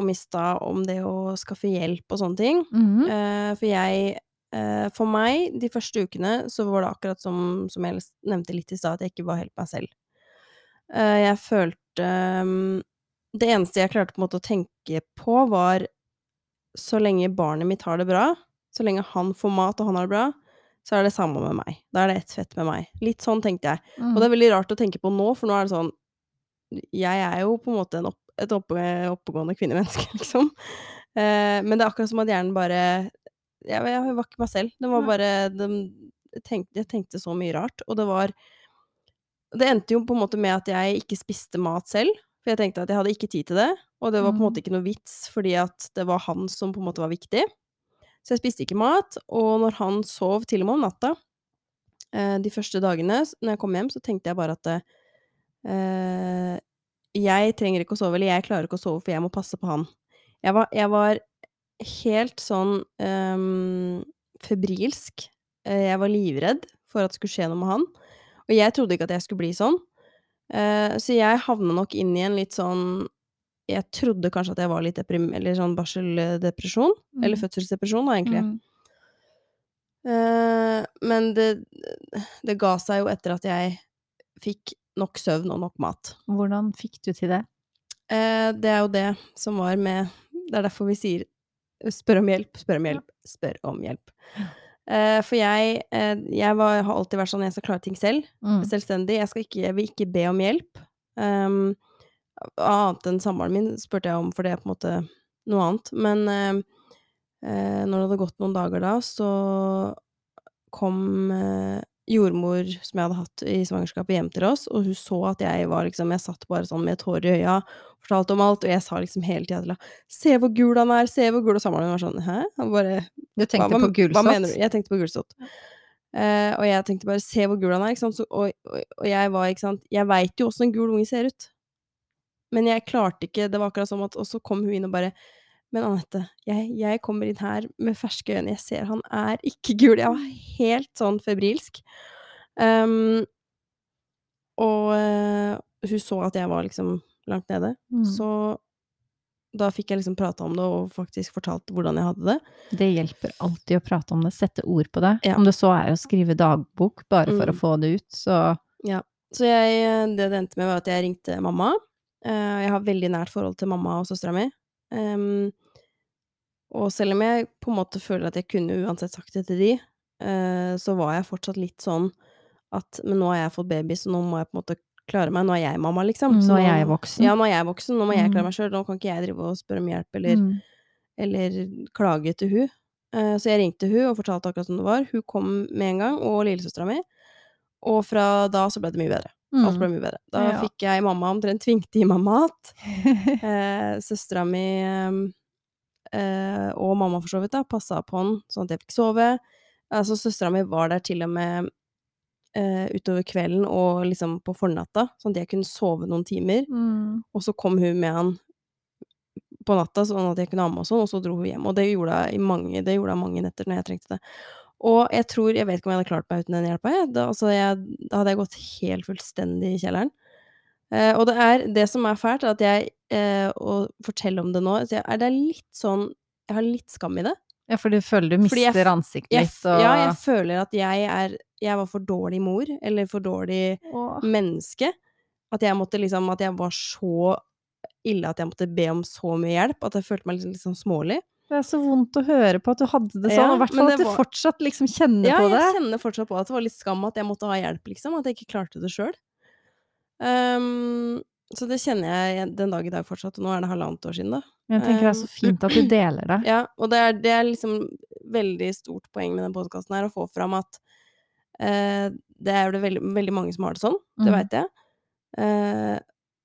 om i stad, om det å skaffe hjelp og sånne ting. Mm -hmm. uh, for jeg uh, For meg, de første ukene, så var det akkurat som, som jeg nevnte litt i stad, at jeg ikke var helt meg selv. Uh, jeg følte um, Det eneste jeg klarte på en måte å tenke på, var så lenge barnet mitt har det bra, så lenge han får mat og han har det bra, så er det samme med meg. Da er det ett fett med meg. Litt sånn tenkte jeg. Og det er veldig rart å tenke på nå, for nå er det sånn Jeg er jo på en måte en opp, et oppe, oppegående kvinnemenneske, liksom. Eh, men det er akkurat som at hjernen bare Jeg, jeg var ikke meg selv. Den var bare den, tenkte, jeg tenkte så mye rart. Og det var Det endte jo på en måte med at jeg ikke spiste mat selv. For jeg tenkte at jeg hadde ikke tid til det, og det var på en måte ikke noe vits, fordi at det var han som på en måte var viktig. Så jeg spiste ikke mat, og når han sov til og med om natta, eh, de første dagene når jeg kom hjem, så tenkte jeg bare at eh, jeg trenger ikke å sove, eller jeg klarer ikke å sove, for jeg må passe på han. Jeg var, jeg var helt sånn um, febrilsk. Eh, jeg var livredd for at det skulle skje noe med han. Og jeg trodde ikke at jeg skulle bli sånn. Uh, så jeg havna nok inn i en litt sånn Jeg trodde kanskje at jeg var litt deprim... Eller sånn barseldepresjon. Eller Mm. fødselsdepresjon, da, egentlig. Mm. Uh, men det, det ga seg jo etter at jeg fikk nok søvn og nok mat. Hvordan fikk du til det? Eh, det er jo det som var med Det er derfor vi sier spør om hjelp, spør om hjelp, spør om hjelp. Eh, for jeg, eh, jeg var, har alltid vært sånn jeg skal klare ting selv. Mm. Selvstendig. Jeg, ikke, jeg vil ikke be om hjelp. Um, annet enn samboeren min spurte jeg om, for det er på en måte noe annet. Men eh, eh, når det hadde gått noen dager da, så kom eh, jordmor som jeg hadde hatt i svangerskapet, hjem til oss, og hun så at jeg var liksom Jeg satt bare sånn med hår i øya, fortalte om alt, og jeg sa liksom hele tida til henne 'Se hvor gul han er! Se hvor gul!' Og samboeren var sånn 'Hæ?' Han bare Du tenkte hva, på gulsott? Jeg tenkte på gulsott. Uh, og jeg tenkte bare 'se hvor gul han er'. Så, og, og, og jeg var, ikke sant Jeg veit jo åssen en gul unge ser ut. Men jeg klarte ikke Det var akkurat som at Og så kom hun inn og bare Men Anette, jeg, jeg kommer inn her med ferske øyne, jeg ser han er ikke gul. Jeg var helt sånn febrilsk. Um, og uh, hun så at jeg var liksom langt nede. Mm. Så da fikk jeg liksom prata om det og faktisk fortalt hvordan jeg hadde det. Det hjelper alltid å prate om det, sette ord på det. Ja. Om det så er å skrive dagbok bare for Mm. å få det ut, så Så jeg, det det endte med, var at jeg ringte mamma. Eh, jeg har veldig nært forhold til mamma og søstera mi. Em, og selv om jeg på en måte føler at jeg kunne uansett sagt det til de, eh, så var jeg fortsatt litt sånn at Men nå har jeg fått baby, så nå må jeg på en måte klare meg. Nå er jeg mamma, liksom. Mm, Så nå er jeg voksen. Ja, nå er jeg voksen. Nå må jeg klare Mm. meg sjøl. Nå kan ikke jeg drive og spørre om hjelp eller mm. eller klage til hun. Eh, Så jeg ringte hun og fortalte akkurat som det var. Hun kom med en gang, og lillesøstera mi. Og fra da så ble det mye bedre. Alt ble Mm. mye bedre. Da Ja. fikk jeg mamma omtrent tvingte i meg mat. Eh, Søstera mi eh, og mamma for så vidt, da, passa på han sånn at jeg fikk sove. Altså, søstera mi var der til og med eh, utover kvelden og liksom på fornatta, sånn at jeg kunne sove noen timer. Mm. Og så kom hun med han på natta, sånn at jeg kunne amme og sånn, og så dro hun hjem. Og det gjorde hun i mange, det gjorde mange netter når jeg trengte det. Og jeg tror Jeg vet ikke om jeg hadde klart meg uten den hjelpa. Da, altså da hadde jeg gått helt fullstendig i kjelleren. Eh, og det er det som er fælt, er at jeg eh, Å fortelle om det nå så jeg, er det litt sånn Jeg har litt skam i det. Ja, for du føler du mister jeg ansiktet litt, og ja, jeg føler at jeg er Jeg var for dårlig mor, eller for dårlig Åh. menneske. At jeg måtte liksom At jeg var så ille at jeg måtte be om så mye hjelp. At jeg følte meg litt, litt sånn smålig. Det er så vondt å høre på at du hadde det sånn, og i hvert fall at du var- fortsatt liksom kjenner Ja, på det. Ja, jeg kjenner fortsatt på at det var litt skam at jeg måtte ha hjelp, liksom. At jeg ikke klarte det sjøl. Så det kjenner jeg den dag i dag fortsatt. Og nå er det halvannet år siden, da. Jeg tenker det er så Um, fint at du deler det. Ja, og det er, det er liksom veldig stort poeng med den podkasten her, å få fram at uh, det er det veldig, veldig mange som har det sånn, det Mm. veit jeg. Uh,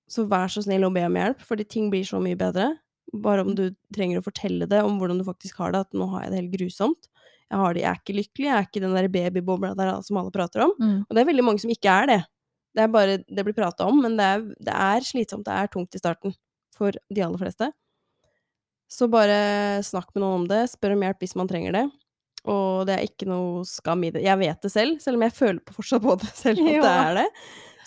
så vær så snill og be om hjelp, fordi ting blir så mye bedre. Bare om du trenger å fortelle det, om hvordan du faktisk har det, at nå har jeg det helt grusomt. Jeg, har det, jeg er ikke lykkelig, jeg er ikke den der babybobla der som alle prater om. Mm. Og det er veldig mange som ikke er det. Det er bare det blir prata om, men det er, det er slitsomt, det er tungt i starten for de aller fleste. Så bare snakk med noen om det, spør om hjelp hvis man trenger det. Og det er ikke noe skam i det. Jeg vet det selv, selv om jeg føler på fortsatt på det selv at det er det,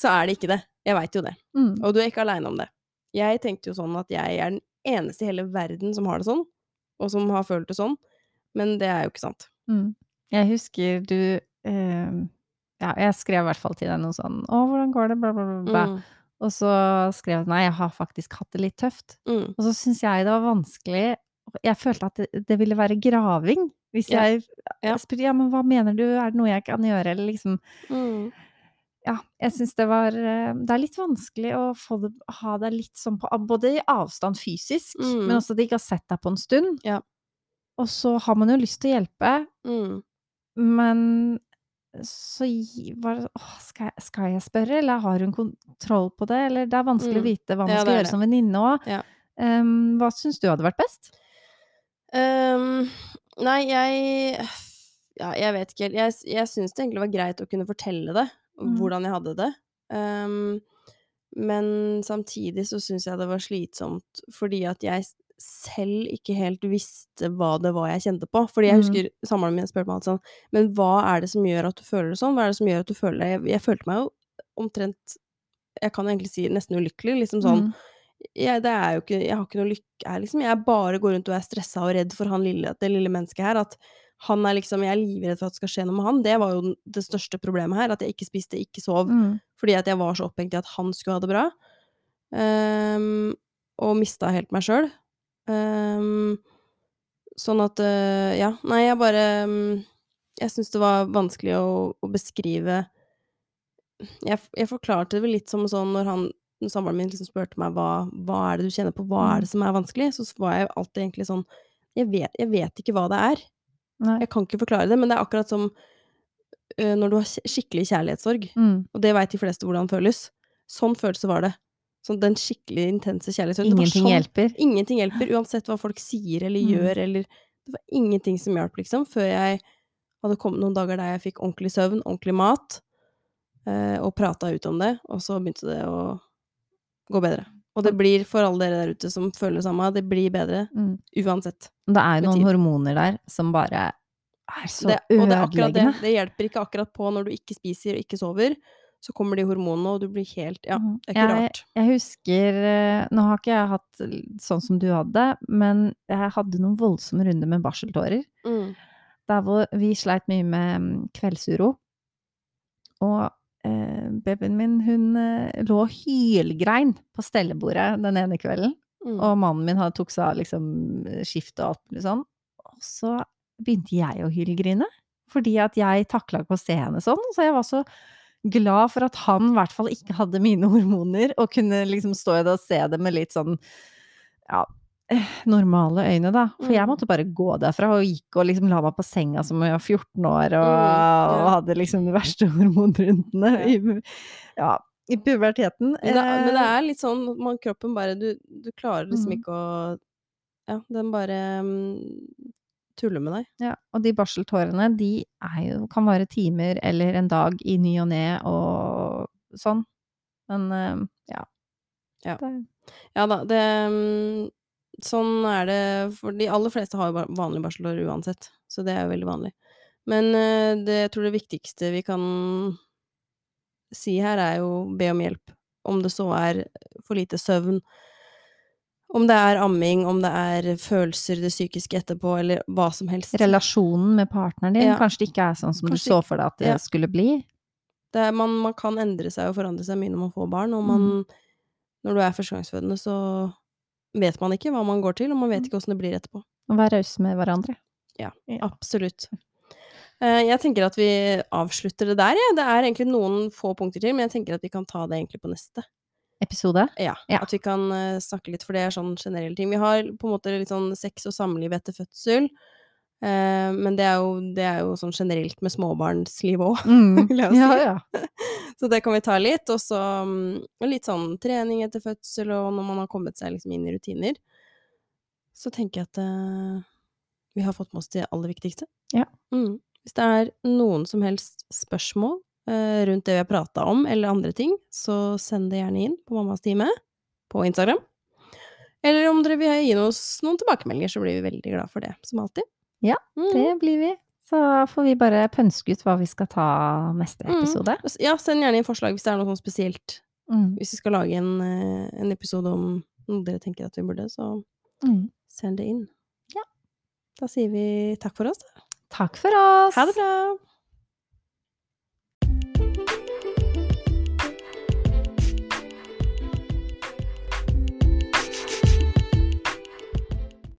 så er det ikke det. Jeg veit jo det. Mm. Og du er ikke aleine om det. Jeg tenkte jo sånn at jeg er den eneste i hele verden som har det sånn, og som har følt det sånn, men det er jo ikke sant. Mm. Jeg husker du eh, Ja, jeg skrev i hvert fall til deg noe sånn 'Å, hvordan går det?' Bla, bla, bla. Mm. Og så skrev jeg 'Nei, jeg har faktisk hatt det litt tøft'. Mm. Og så syns jeg det var vanskelig Jeg følte at det, det ville være graving hvis Ja. jeg jeg spurte 'Ja, men hva mener du? Er det noe jeg kan gjøre?' Eller liksom Mm. Ja, jeg syns det var eh, Det er litt vanskelig å få det, ha deg litt sånn på Både i avstand fysisk, Mm. men også at de ikke har sett deg på en stund. Ja. Og så har man jo lyst til å hjelpe, Mm. men så var det åh, skal, jeg, skal jeg spørre, eller har hun kontroll på det? Eller det er vanskelig å Mm. vite hva man Ja, skal gjøre det. som venninne òg. Ja. hva syns du hadde vært best? Um, nei, jeg Ja, jeg vet ikke helt. Jeg, jeg syns det egentlig var greit å kunne fortelle det, Mm. hvordan jeg hadde det. Um, men samtidig så syns jeg det var slitsomt fordi at jeg selv ikke helt visste hva det var jeg kjente på. Fordi jeg Mm. husker samboeren min spurte meg alt sånn Men hva er det som gjør at du føler det sånn? Hva er det som gjør at du føler det? Jeg, jeg følte meg jo omtrent Jeg kan egentlig si nesten ulykkelig. Liksom sånn Mm. jeg, det er jo ikke, jeg har ikke noe lykke her, liksom. Jeg bare går rundt og er stressa og redd for han lille, det lille mennesket her. At Han er liksom Jeg er livredd for at det skal skje noe med han. Det var jo det største problemet her. At jeg ikke spiste, ikke sov. Mm. Fordi at jeg var så opphengt i at han skulle ha det bra. Um, og mista helt meg sjøl. Sånn at uh, Ja, nei, jeg bare um, Jeg syns det var vanskelig å, å beskrive jeg, jeg forklarte det vel litt som sånn når han når samboeren min liksom spurte meg hva, hva er det du kjenner på, hva er det som er vanskelig, så var jeg alltid egentlig sånn jeg vet, jeg vet ikke hva det er. Nei. Jeg kan ikke forklare det, men det er akkurat som uh, når du har skikkelig kjærlighetssorg. Mm. Og det veit de fleste hvordan føles. Sånn følelse var det. Sånn den skikkelig intense kjærligheten. Ingenting sånn- hjelper. Ingenting hjelper, uansett hva folk sier eller Mm. gjør, eller Det var ingenting som hjalp, liksom, før jeg hadde kommet noen dager der jeg fikk ordentlig søvn, ordentlig mat, eh, og prata ut om det, og så begynte det å gå bedre. Og det blir, for alle dere der ute som føler det samme, det blir bedre Mm. uansett. Det er jo noen hormoner der som bare er så Det, er det. Det hjelper ikke akkurat på når du ikke spiser og ikke sover. Så kommer de hormonene, og du blir helt Ja, Mhm. det er ikke Jeg- rart. Jeg husker eh, Nå har ikke jeg hatt sånn som du hadde, men jeg hadde noen voldsomme runder med barseltårer. Mm. Der hvor vi sleit mye med mm, kveldsuro. Og eh, babyen min, hun eh, lå hylgrein på stellebordet den ene kvelden. Mm. Og mannen min hadde tok seg av liksom skiftet og alt mulig sånn. Og så begynte jeg å hylgrine. Fordi at jeg takla ikke å se henne sånn. Så jeg var så glad for at han i hvert fall ikke hadde mine hormoner, og kunne liksom stå i det og se det med litt sånn ja, eh, normale øyne, da. For jeg Mm. måtte bare gå derfra, og gikk og liksom la meg på senga som jeg var 14 år, og, Mm, og hadde liksom de verste hormonrundene i, ja, i puberteten. Men, det, men det Eh, er litt sånn man, kroppen bare Du, du klarer liksom Mhm. ikke å Ja, den bare mm, tuller med deg. Ja, og de barseltårene, de jo, kan vare timer eller en dag i ny og ne og sånn. Men eh, ja. Ja. Ja da, det mm, Sånn er det For de aller fleste har jo vanlige barselår uansett, så det er jo veldig vanlig. Men eh, det, jeg tror det viktigste vi kan si her, er jo be om hjelp. Om det så er for lite søvn, om det er amming, om det er følelser det psykiske etterpå, eller hva som helst. relasjonen med partneren din Ja. kanskje det ikke er sånn som Kanskje du så for deg at det ja. skulle bli. Det er, man, man kan endre seg og forandre seg mye når man får barn, og man Mm. Når du er førstegangsfødende, så vet man ikke hva man går til, og man vet Mm. ikke åssen det blir etterpå. Å være rause med hverandre. Ja, Ja. absolutt. Eh, Jeg tenker at vi avslutter det der, jeg. Det er egentlig noen få punkter til, men jeg tenker at vi kan ta det egentlig på neste. Episode. Ja, Ja. At vi kan uh, snakke litt, for det er sånn generelle ting. Vi har på en måte litt sånn sex og samliv etter fødsel, Uh, men det er, jo, det er jo sånn generelt med småbarnsliv òg, Mm. vil jeg si. Ja, ja. Så det kan vi ta litt. Og så um, litt sånn trening etter fødsel, og når man har kommet seg liksom inn i rutiner. Så tenker jeg at uh, vi har fått med oss det aller viktigste. Ja. Mm. Hvis det er noen som helst spørsmål rundt det vi har prata om, eller andre ting, så send det gjerne inn på Mammas time på Instagram. Eller om dere vil gi oss noen tilbakemeldinger, så blir vi veldig glad for det, som alltid. Ja, Mm. Det blir vi. Så får vi bare pønske ut hva vi skal ta neste Mm. episode. Ja, send gjerne inn forslag hvis det er noe sånn spesielt Mm. Hvis vi skal lage en, eh, en episode om noe dere tenker at vi burde, så Mm. send det inn. Ja. Da sier vi takk for oss. da. Takk for oss! Ha det bra!